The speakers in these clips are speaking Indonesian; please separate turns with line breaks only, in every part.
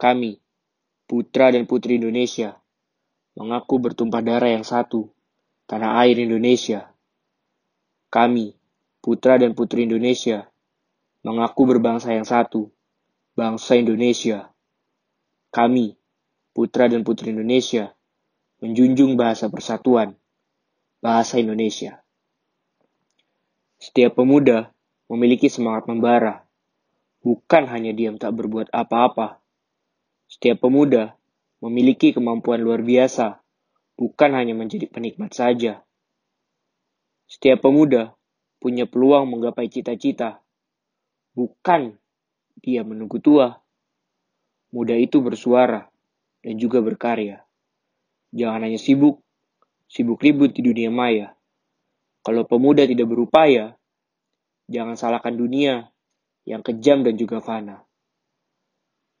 Kami, putra dan putri Indonesia, mengaku bertumpah darah yang satu, tanah air Indonesia. Kami, putra dan putri Indonesia, mengaku berbangsa yang satu, bangsa Indonesia. Kami, putra dan putri Indonesia, menjunjung bahasa persatuan, bahasa Indonesia. Setiap pemuda memiliki semangat membara, bukan hanya diam tak berbuat apa-apa. Setiap pemuda memiliki kemampuan luar biasa, bukan hanya menjadi penikmat saja. Setiap pemuda punya peluang menggapai cita-cita, bukan dia menunggu tua. Muda itu bersuara dan juga berkarya. Jangan hanya sibuk, sibuk ribut di dunia maya. Kalau pemuda tidak berupaya, jangan salahkan dunia yang kejam dan juga fana.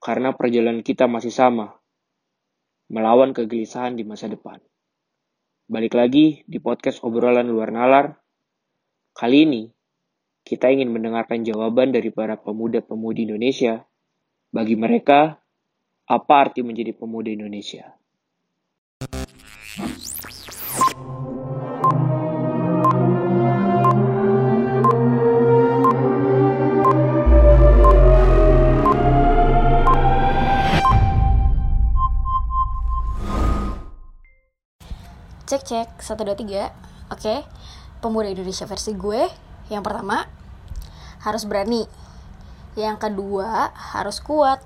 Karena perjalanan kita masih sama, melawan kegelisahan di masa depan. Balik lagi di podcast obrolan luar nalar. Kali ini, kita ingin mendengarkan jawaban dari para pemuda-pemudi Indonesia. Bagi mereka, apa arti menjadi pemuda Indonesia?
Cek cek, 1, 2, 3 Oke, pemuda Indonesia versi gue Yang pertama, harus berani. Yang kedua, harus kuat.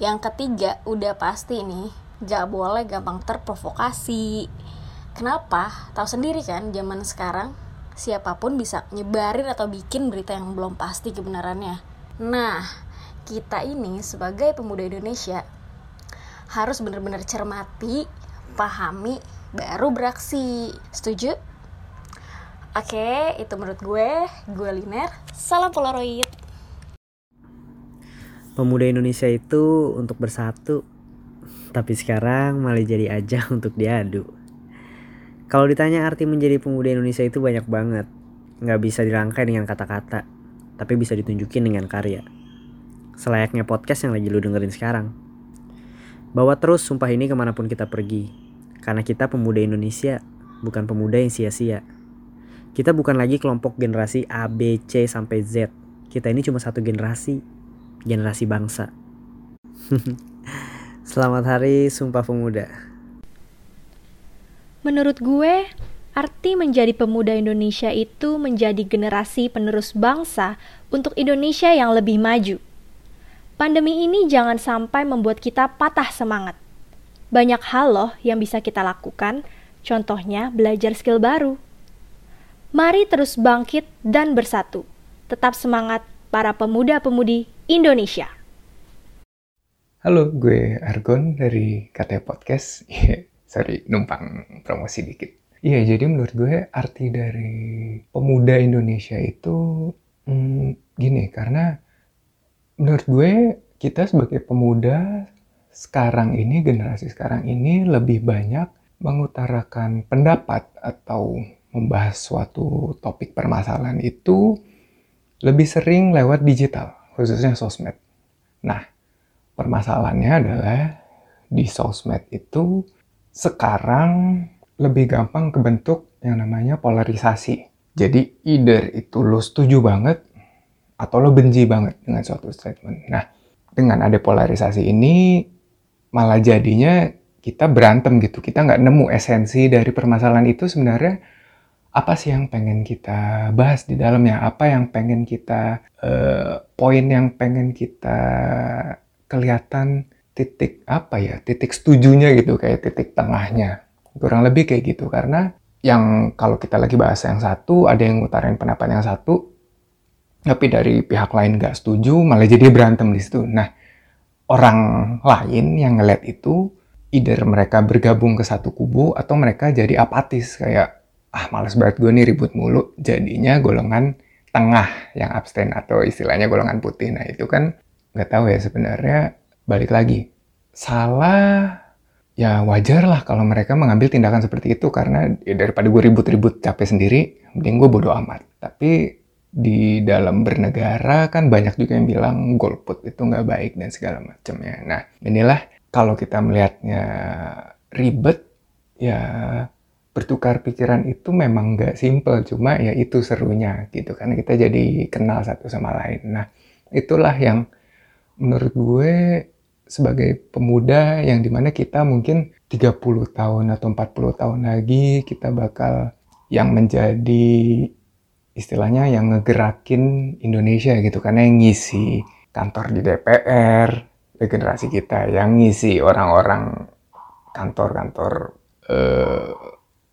Yang ketiga, udah pasti nih Gak boleh gampang terprovokasi. Kenapa? Tahu sendiri kan, zaman sekarang Siapa pun bisa nyebarin atau bikin berita yang belum pasti kebenarannya. Nah, kita ini sebagai pemuda Indonesia harus benar-benar cermati, pahami, baru beraksi. Setuju? Oke, itu menurut gue. Gue Liner. Salam Polaroid.
Pemuda Indonesia itu untuk bersatu, tapi sekarang malah jadi ajang untuk diadu. Kalau ditanya arti menjadi pemuda Indonesia itu banyak banget. Nggak bisa dirangkai dengan kata-kata, tapi bisa ditunjukin dengan karya. Selayaknya podcast yang lagi lu dengerin sekarang. Bawa terus sumpah ini ke mana pun kita pergi. Karena kita pemuda Indonesia, bukan pemuda yang sia-sia. Kita bukan lagi kelompok generasi A, B, C, sampai Z. Kita ini cuma satu generasi. Generasi bangsa. Selamat hari Sumpah Pemuda.
Menurut gue, arti menjadi pemuda Indonesia itu menjadi generasi penerus bangsa untuk Indonesia yang lebih maju. Pandemi ini jangan sampai membuat kita patah semangat. Banyak hal loh yang bisa kita lakukan, contohnya belajar skill baru. Mari terus bangkit dan bersatu. Tetap semangat para pemuda-pemudi Indonesia.
Halo, gue Argon dari KT Podcast. Sorry, numpang promosi dikit. Iya, jadi menurut gue arti dari pemuda Indonesia itu hmm, gini, karena menurut gue kita sebagai pemuda sekarang ini generasi sekarang ini lebih banyak mengutarakan pendapat atau membahas suatu topik permasalahan itu lebih sering lewat digital khususnya sosmed. Nah, permasalahannya adalah di sosmed itu sekarang lebih gampang kebentuk yang namanya polarisasi. Jadi either itu lo setuju banget atau lo benci banget dengan suatu statement. Nah, dengan ada polarisasi ini malah jadinya kita berantem gitu. Kita nggak nemu esensi dari permasalahan itu sebenarnya apa sih yang pengen kita bahas di dalamnya? Apa yang pengen kita uh, poin yang pengen kita kelihatan titik apa ya? Titik setujunya gitu kayak titik tengahnya. Kurang lebih kayak gitu karena yang kalau kita lagi bahas yang satu ada yang ngutarin pendapat yang satu tapi dari pihak lain nggak setuju malah jadi berantem di situ nah orang lain yang ngeliat itu either mereka bergabung ke satu kubu atau mereka jadi apatis kayak ah males banget gue nih ribut mulu. Jadinya golongan tengah yang abstain atau istilahnya golongan putih. Nah itu kan nggak tahu ya sebenarnya balik lagi. Salah ya wajar lah kalau mereka mengambil tindakan seperti itu karena ya daripada gue ribut-ribut capek sendiri mending gue bodo amat. Tapi di dalam bernegara kan banyak juga yang bilang golput itu nggak baik dan segala macam ya. Nah inilah kalau kita melihatnya ribet ya bertukar pikiran itu memang nggak simple cuma ya itu serunya gitu karena kita jadi kenal satu sama lain nah itulah yang menurut gue sebagai pemuda yang di mana kita mungkin 30 tahun atau 40 tahun lagi kita bakal yang menjadi istilahnya yang ngegerakin Indonesia gitu karena yang ngisi kantor di DPR generasi kita yang ngisi orang-orang kantor-kantor eh,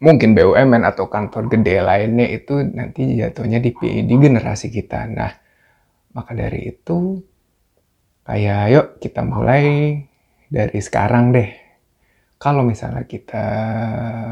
mungkin BUMN atau kantor gede lainnya itu nanti jatuhnya di, di generasi kita. Nah, maka dari itu kayak yuk kita mulai dari sekarang deh. Kalau misalnya kita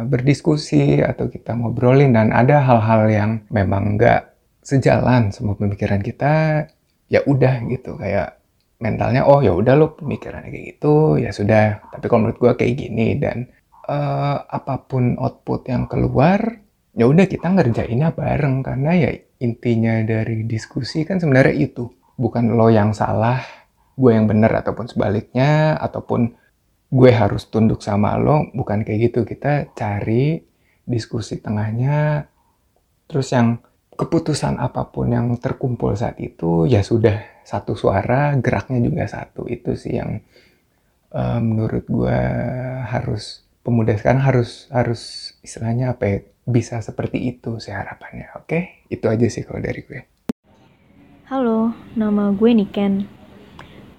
berdiskusi atau kita ngobrolin dan ada hal-hal yang memang nggak sejalan sama pemikiran kita, ya udah gitu. Kayak mentalnya oh ya udah lo pemikirannya kayak gitu ya sudah. Tapi kalau menurut gue kayak gini dan uh, apa pun output yang keluar, ya udah kita ngerjainnya bareng. Karena ya intinya dari diskusi kan sebenarnya itu. Bukan lo yang salah, gue yang benar ataupun sebaliknya ataupun gue harus tunduk sama lo, bukan kayak gitu. Kita cari diskusi tengahnya, terus yang keputusan apa pun yang terkumpul saat itu ya sudah satu suara, geraknya juga satu. Itu sih yang uh, menurut gue harus pemuda sekarang harus harus istilahnya apa ya bisa seperti itu sih harapannya oke? Itu aja sih kalau dari gue.
Halo nama gue Niken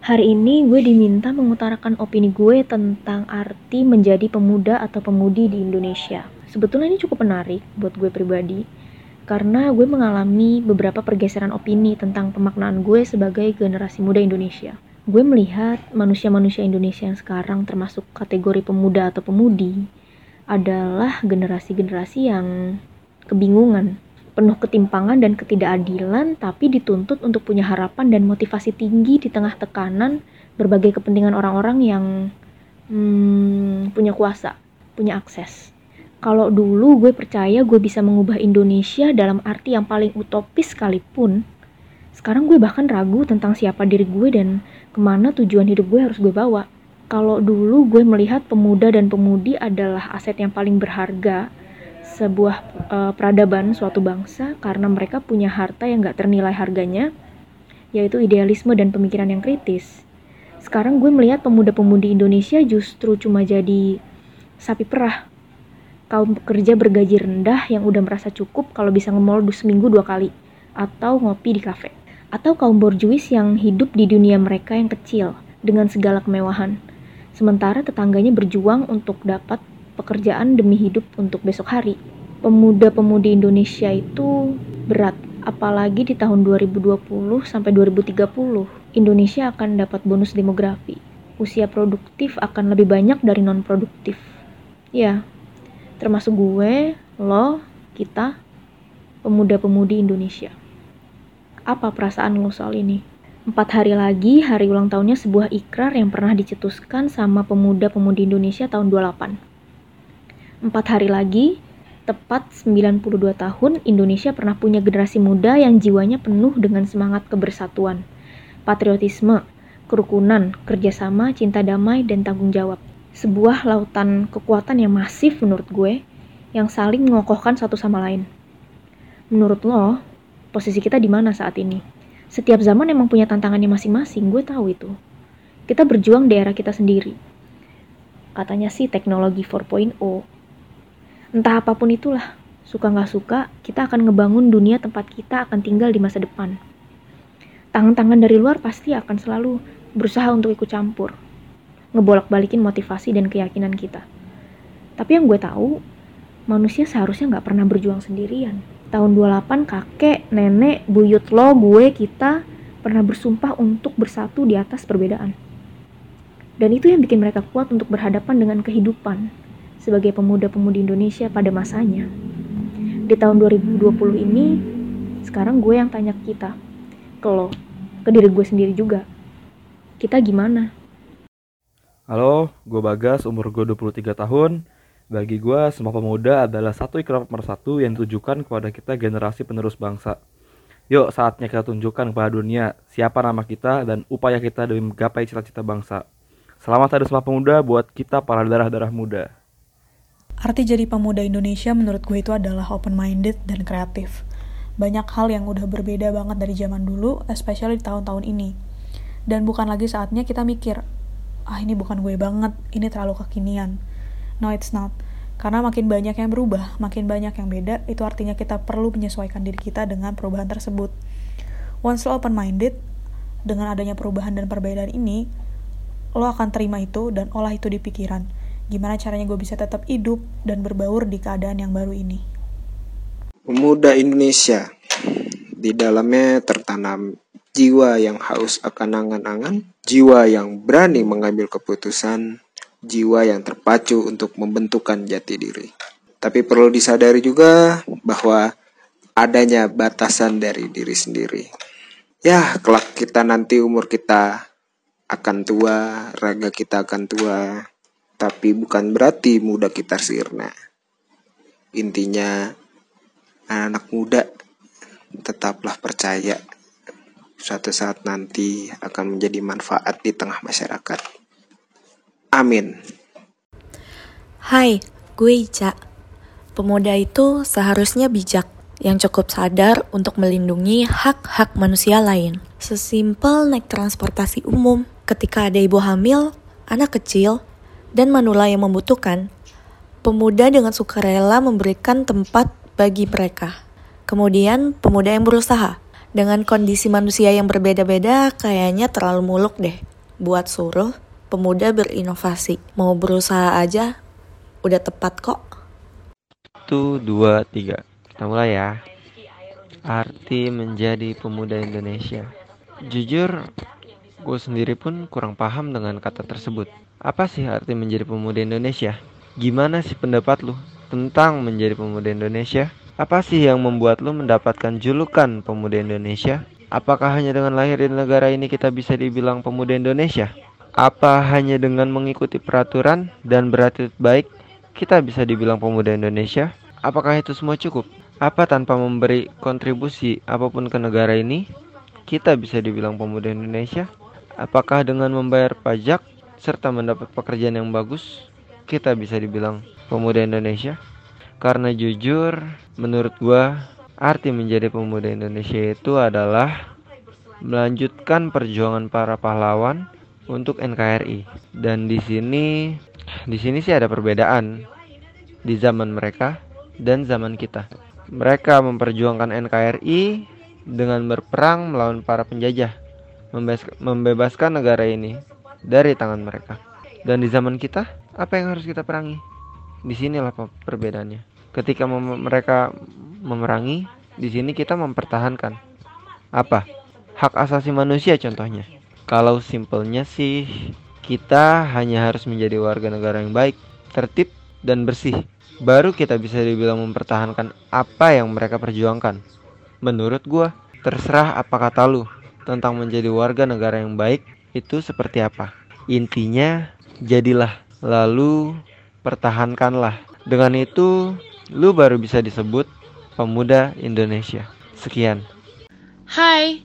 hari ini gue diminta mengutarakan opini gue tentang arti menjadi pemuda atau pemudi di Indonesia. Sebetulnya ini cukup menarik buat gue pribadi karena gue mengalami beberapa pergeseran opini tentang pemaknaan gue sebagai generasi muda Indonesia. Gue melihat manusia-manusia Indonesia yang sekarang termasuk kategori pemuda atau pemudi adalah generasi-generasi yang kebingungan, penuh ketimpangan dan ketidakadilan, tapi dituntut untuk punya harapan dan motivasi tinggi di tengah tekanan berbagai kepentingan orang-orang yang hmm, punya kuasa, punya akses. Kalau dulu gue percaya gue bisa mengubah Indonesia dalam arti yang paling utopis sekalipun, sekarang gue bahkan ragu tentang siapa diri gue dan ke mana tujuan hidup gue harus gue bawa. Kalau dulu gue melihat pemuda dan pemudi adalah aset yang paling berharga sebuah uh, peradaban suatu bangsa karena mereka punya harta yang gak ternilai harganya, yaitu idealisme dan pemikiran yang kritis. Sekarang gue melihat pemuda-pemudi Indonesia justru cuma jadi sapi perah. Kaum pekerja bergaji rendah yang udah merasa cukup kalau bisa ngemol seminggu dua kali, atau ngopi di kafe atau kaum borjuis yang hidup di dunia mereka yang kecil dengan segala kemewahan. Sementara tetangganya berjuang untuk dapat pekerjaan demi hidup untuk besok hari. Pemuda-pemudi Indonesia itu berat, apalagi di tahun 2020 sampai 2030. Indonesia akan dapat bonus demografi. Usia produktif akan lebih banyak dari non produktif. Ya, termasuk gue, lo, kita, pemuda-pemudi Indonesia. Apa perasaan lo soal ini? Empat hari lagi, hari ulang tahunnya sebuah ikrar yang pernah dicetuskan sama pemuda-pemudi Indonesia tahun 28. Empat hari lagi, tepat 92 tahun, Indonesia pernah punya generasi muda yang jiwanya penuh dengan semangat kebersatuan, patriotisme, kerukunan, kerjasama, cinta damai, dan tanggung jawab. Sebuah lautan kekuatan yang masif menurut gue, yang saling mengokohkan satu sama lain. Menurut lo, posisi kita di mana saat ini. Setiap zaman emang punya tantangannya masing-masing, gue tahu itu. Kita berjuang di era kita sendiri. Katanya sih teknologi 4.0. Entah apa pun itulah, suka nggak suka, kita akan ngebangun dunia tempat kita akan tinggal di masa depan. Tangan-tangan dari luar pasti akan selalu berusaha untuk ikut campur, ngebolak-balikin motivasi dan keyakinan kita. Tapi yang gue tahu, manusia seharusnya nggak pernah berjuang sendirian tahun 28 kakek, nenek, buyut lo, gue, kita pernah bersumpah untuk bersatu di atas perbedaan. Dan itu yang bikin mereka kuat untuk berhadapan dengan kehidupan sebagai pemuda-pemudi Indonesia pada masanya. Di tahun 2020 ini, sekarang gue yang tanya kita, ke lo, ke diri gue sendiri juga. Kita gimana?
Halo, gue Bagas, umur gue 23 tahun, bagi gue, semua pemuda adalah satu ikrar pemersatu yang ditujukan kepada kita generasi penerus bangsa. Yuk saatnya kita tunjukkan kepada dunia siapa nama kita dan upaya kita demi menggapai cita-cita bangsa. Selamat Hari Sumpah Pemuda buat kita para darah-darah muda.
Arti jadi pemuda Indonesia menurut gue itu adalah open-minded dan kreatif. Banyak hal yang udah berbeda banget dari zaman dulu, especially di tahun-tahun ini. Dan bukan lagi saatnya kita mikir, ah ini bukan gue banget, ini terlalu kekinian. No, it's not. Karena makin banyak yang berubah, makin banyak yang beda, itu artinya kita perlu menyesuaikan diri kita dengan perubahan tersebut. Once lo open-minded, dengan adanya perubahan dan perbedaan ini, lo akan terima itu dan olah itu di pikiran. Gimana caranya gue bisa tetap hidup dan berbaur di keadaan yang baru ini.
Pemuda Indonesia, di dalamnya tertanam jiwa yang haus akan angan-angan, jiwa yang berani mengambil keputusan, jiwa yang terpacu untuk membentukkan jati diri. Tapi perlu disadari juga bahwa adanya batasan dari diri sendiri. Ya, kelak kita nanti umur kita akan tua, raga kita akan tua, tapi bukan berarti muda kita sirna. Intinya, anak-anak muda tetaplah percaya suatu saat nanti akan menjadi manfaat di tengah masyarakat. Amin.
Hai, gue Ica. Pemuda itu seharusnya bijak, yang cukup sadar untuk melindungi hak-hak manusia lain. Sesimpel naik transportasi umum, ketika ada ibu hamil, anak kecil, dan manula yang membutuhkan, pemuda dengan sukarela memberikan tempat bagi mereka. Kemudian, pemuda yang berusaha. Dengan kondisi manusia yang berbeda-beda, kayaknya terlalu muluk deh buat suruh pemuda berinovasi. Mau berusaha aja, udah tepat kok.
Satu, dua, tiga. Kita mulai ya. Arti menjadi pemuda Indonesia. Jujur, gue sendiri pun kurang paham dengan kata tersebut. Apa sih arti menjadi pemuda Indonesia? Gimana sih pendapat lu tentang menjadi pemuda Indonesia? Apa sih yang membuat lu mendapatkan julukan pemuda Indonesia? Apakah hanya dengan lahir di negara ini kita bisa dibilang pemuda Indonesia? Apa hanya dengan mengikuti peraturan dan berattitude baik kita bisa dibilang pemuda Indonesia? Apakah itu semua cukup? Apa tanpa memberi kontribusi apa pun ke negara ini kita bisa dibilang pemuda Indonesia? Apakah dengan membayar pajak serta mendapat pekerjaan yang bagus kita bisa dibilang pemuda Indonesia? Karena jujur, menurut gua arti menjadi pemuda Indonesia itu adalah melanjutkan perjuangan para pahlawan untuk NKRI. Dan di sini di sini sih ada perbedaan di zaman mereka dan zaman kita. Mereka memperjuangkan NKRI dengan berperang melawan para penjajah, membebaskan negara ini dari tangan mereka. Dan di zaman kita, apa yang harus kita perangi? Di sinilah perbedaannya. Ketika mem mereka memerangi, di sini kita mempertahankan apa? Hak asasi manusia contohnya. Kalau simpelnya sih kita hanya harus menjadi warga negara yang baik, tertib dan bersih. Baru kita bisa dibilang mempertahankan apa yang mereka perjuangkan. Menurut gua, terserah apa kata lu tentang menjadi warga negara yang baik itu seperti apa. Intinya, jadilah lalu pertahankanlah. Dengan itu, lu baru bisa disebut pemuda Indonesia. Sekian.
Hai,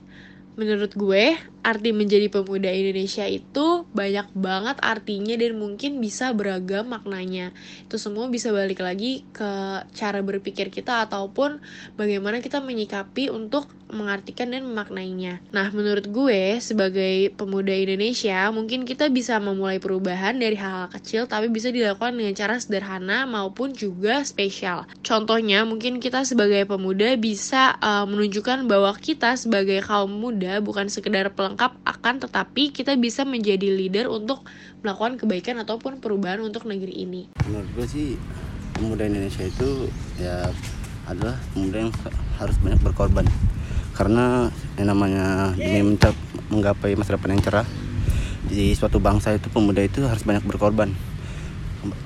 menurut gue arti menjadi pemuda Indonesia itu banyak banget artinya dan mungkin bisa beragam maknanya. Itu semua bisa balik lagi ke cara berpikir kita ataupun bagaimana kita menyikapi untuk mengartikan dan memaknainya. Nah, menurut gue sebagai pemuda Indonesia, mungkin kita bisa memulai perubahan dari hal-hal kecil tapi bisa dilakukan dengan cara sederhana maupun juga spesial. Contohnya, mungkin kita sebagai pemuda bisa uh, menunjukkan bahwa kita sebagai kaum muda bukan sekedar pelengkap lengkap akan tetapi kita bisa menjadi leader untuk melakukan kebaikan ataupun perubahan untuk negeri ini.
Menurut gue sih pemuda Indonesia itu ya adalah pemuda yang harus banyak berkorban. Karena yang namanya demi mencap, menggapai masa depan yang cerah di suatu bangsa itu pemuda itu harus banyak berkorban.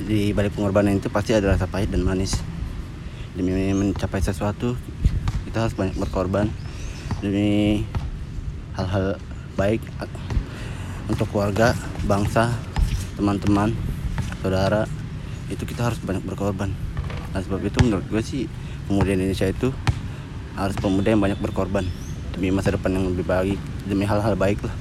Di balik pengorbanan itu pasti ada rasa pahit dan manis. Demi mencapai sesuatu kita harus banyak berkorban. Demi hal-hal baik untuk keluarga, bangsa, teman-teman, saudara itu kita harus banyak berkorban. Nah sebab itu menurut gue sih pemuda Indonesia itu harus pemuda yang banyak berkorban. demi masa depan yang lebih baik demi hal-hal baik lah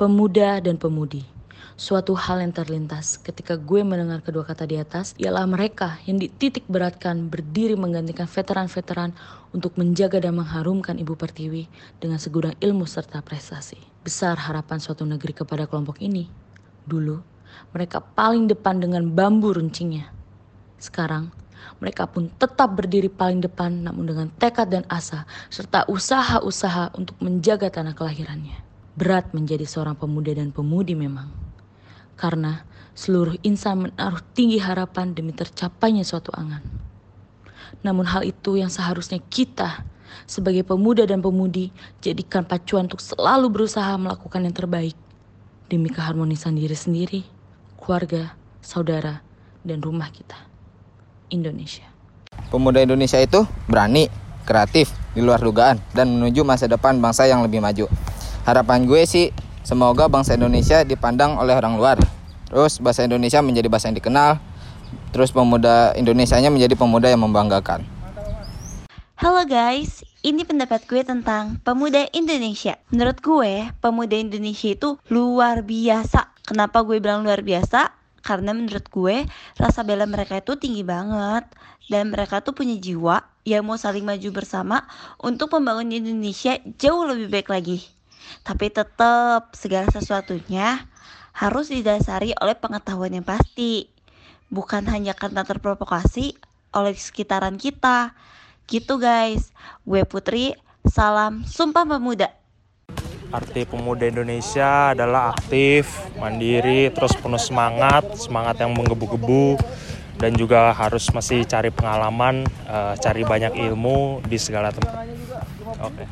Pemuda dan pemudi. Suatu hal yang terlintas ketika gue mendengar kedua kata di atas ialah mereka yang dititik beratkan berdiri menggantikan veteran-veteran untuk menjaga dan mengharumkan Ibu Pertiwi dengan segudang ilmu serta prestasi. Besar harapan suatu negeri kepada kelompok ini. Dulu, mereka paling depan dengan bambu runcingnya. Sekarang, mereka pun tetap berdiri paling depan namun dengan tekad dan asa serta usaha-usaha untuk menjaga tanah kelahirannya. Berat menjadi seorang pemuda dan pemudi memang. Karena seluruh insan menaruh tinggi harapan demi tercapainya suatu angan. Namun hal itu yang seharusnya kita sebagai pemuda dan pemudi jadikan pacuan untuk selalu berusaha melakukan yang terbaik demi keharmonisan diri sendiri, keluarga, saudara, dan rumah kita. Indonesia.
Pemuda Indonesia itu berani, kreatif, di luar dugaan, dan menuju masa depan bangsa yang lebih maju. Harapan gue sih, semoga bangsa Indonesia dipandang oleh orang luar. Terus bahasa Indonesia menjadi bahasa yang dikenal. Terus pemuda Indonesianya menjadi pemuda yang membanggakan.
Halo guys, ini pendapat gue tentang pemuda Indonesia. Menurut gue, pemuda Indonesia itu luar biasa. Kenapa gue bilang luar biasa? Karena menurut gue, rasa bela mereka itu tinggi banget. Dan mereka tuh punya jiwa yang mau saling maju bersama untuk membangun Indonesia jauh lebih baik lagi. Tapi tetap segala sesuatunya harus didasari oleh pengetahuan yang pasti. Bukan hanya karena terprovokasi oleh sekitaran kita. Gitu guys, gue Putri, salam Sumpah Pemuda.
Arti pemuda Indonesia adalah aktif, mandiri, terus penuh semangat, semangat yang menggebu-gebu, dan juga harus masih cari pengalaman, uh, cari banyak ilmu di segala tempat. Oke. Okay.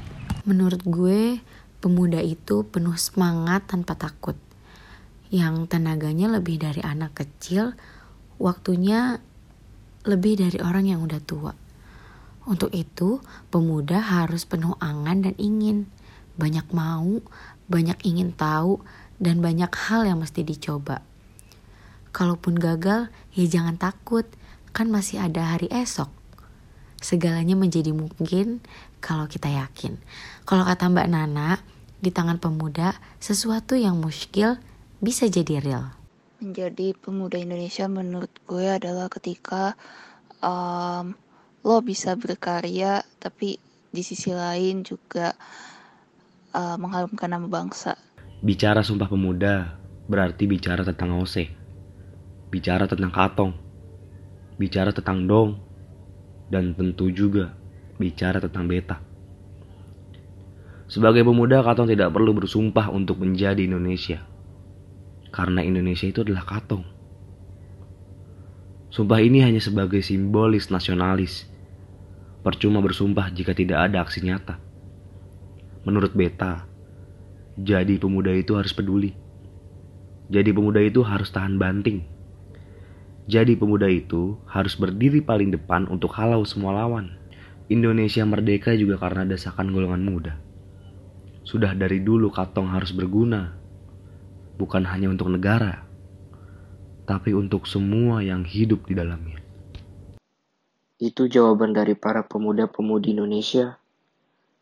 Menurut gue, pemuda itu penuh semangat tanpa takut. Yang tenaganya lebih dari anak kecil, waktunya lebih dari orang yang udah tua. Untuk itu, pemuda harus penuh angan dan ingin, banyak mau, banyak ingin tahu, dan banyak hal yang mesti dicoba. Kalaupun gagal, ya jangan takut, kan masih ada hari esok. Segalanya menjadi mungkin kalau kita yakin. Kalau kata Mbak Nana, di tangan pemuda, sesuatu yang muskil bisa jadi real.
Menjadi pemuda Indonesia menurut gue adalah ketika um, lo bisa berkarya tapi di sisi lain juga uh, mengharumkan nama bangsa.
Bicara Sumpah Pemuda berarti bicara tentang Ose, bicara tentang Katong, bicara tentang Dong, dan tentu juga bicara tentang Beta. Sebagai pemuda, Katong tidak perlu bersumpah untuk menjadi Indonesia. Karena Indonesia itu adalah Katong. Sumpah ini hanya sebagai simbolis nasionalis Percuma bersumpah jika tidak ada aksi nyata. Menurut Beta, jadi pemuda itu harus peduli. Jadi pemuda itu harus tahan banting. Jadi pemuda itu harus berdiri paling depan untuk halau semua lawan. Indonesia merdeka juga karena desakan golongan muda. Sudah dari dulu Katong harus berguna, bukan hanya untuk negara, tapi untuk semua yang hidup di dalamnya.
Itu jawaban dari para pemuda-pemudi Indonesia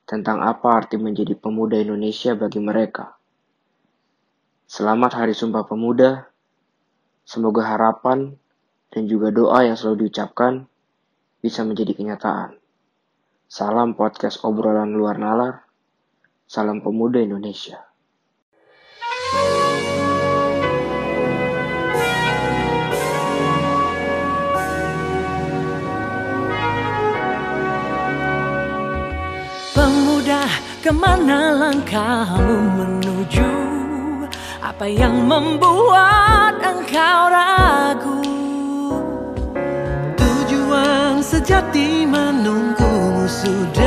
tentang apa arti menjadi pemuda Indonesia bagi mereka. Selamat Hari Sumpah Pemuda. Semoga harapan dan juga doa yang selalu diucapkan bisa menjadi kenyataan. Salam podcast obrolan luar nalar. Salam pemuda Indonesia.
Ke mana langkahmu menuju Apa yang membuat engkau Sejati menunggumu sudah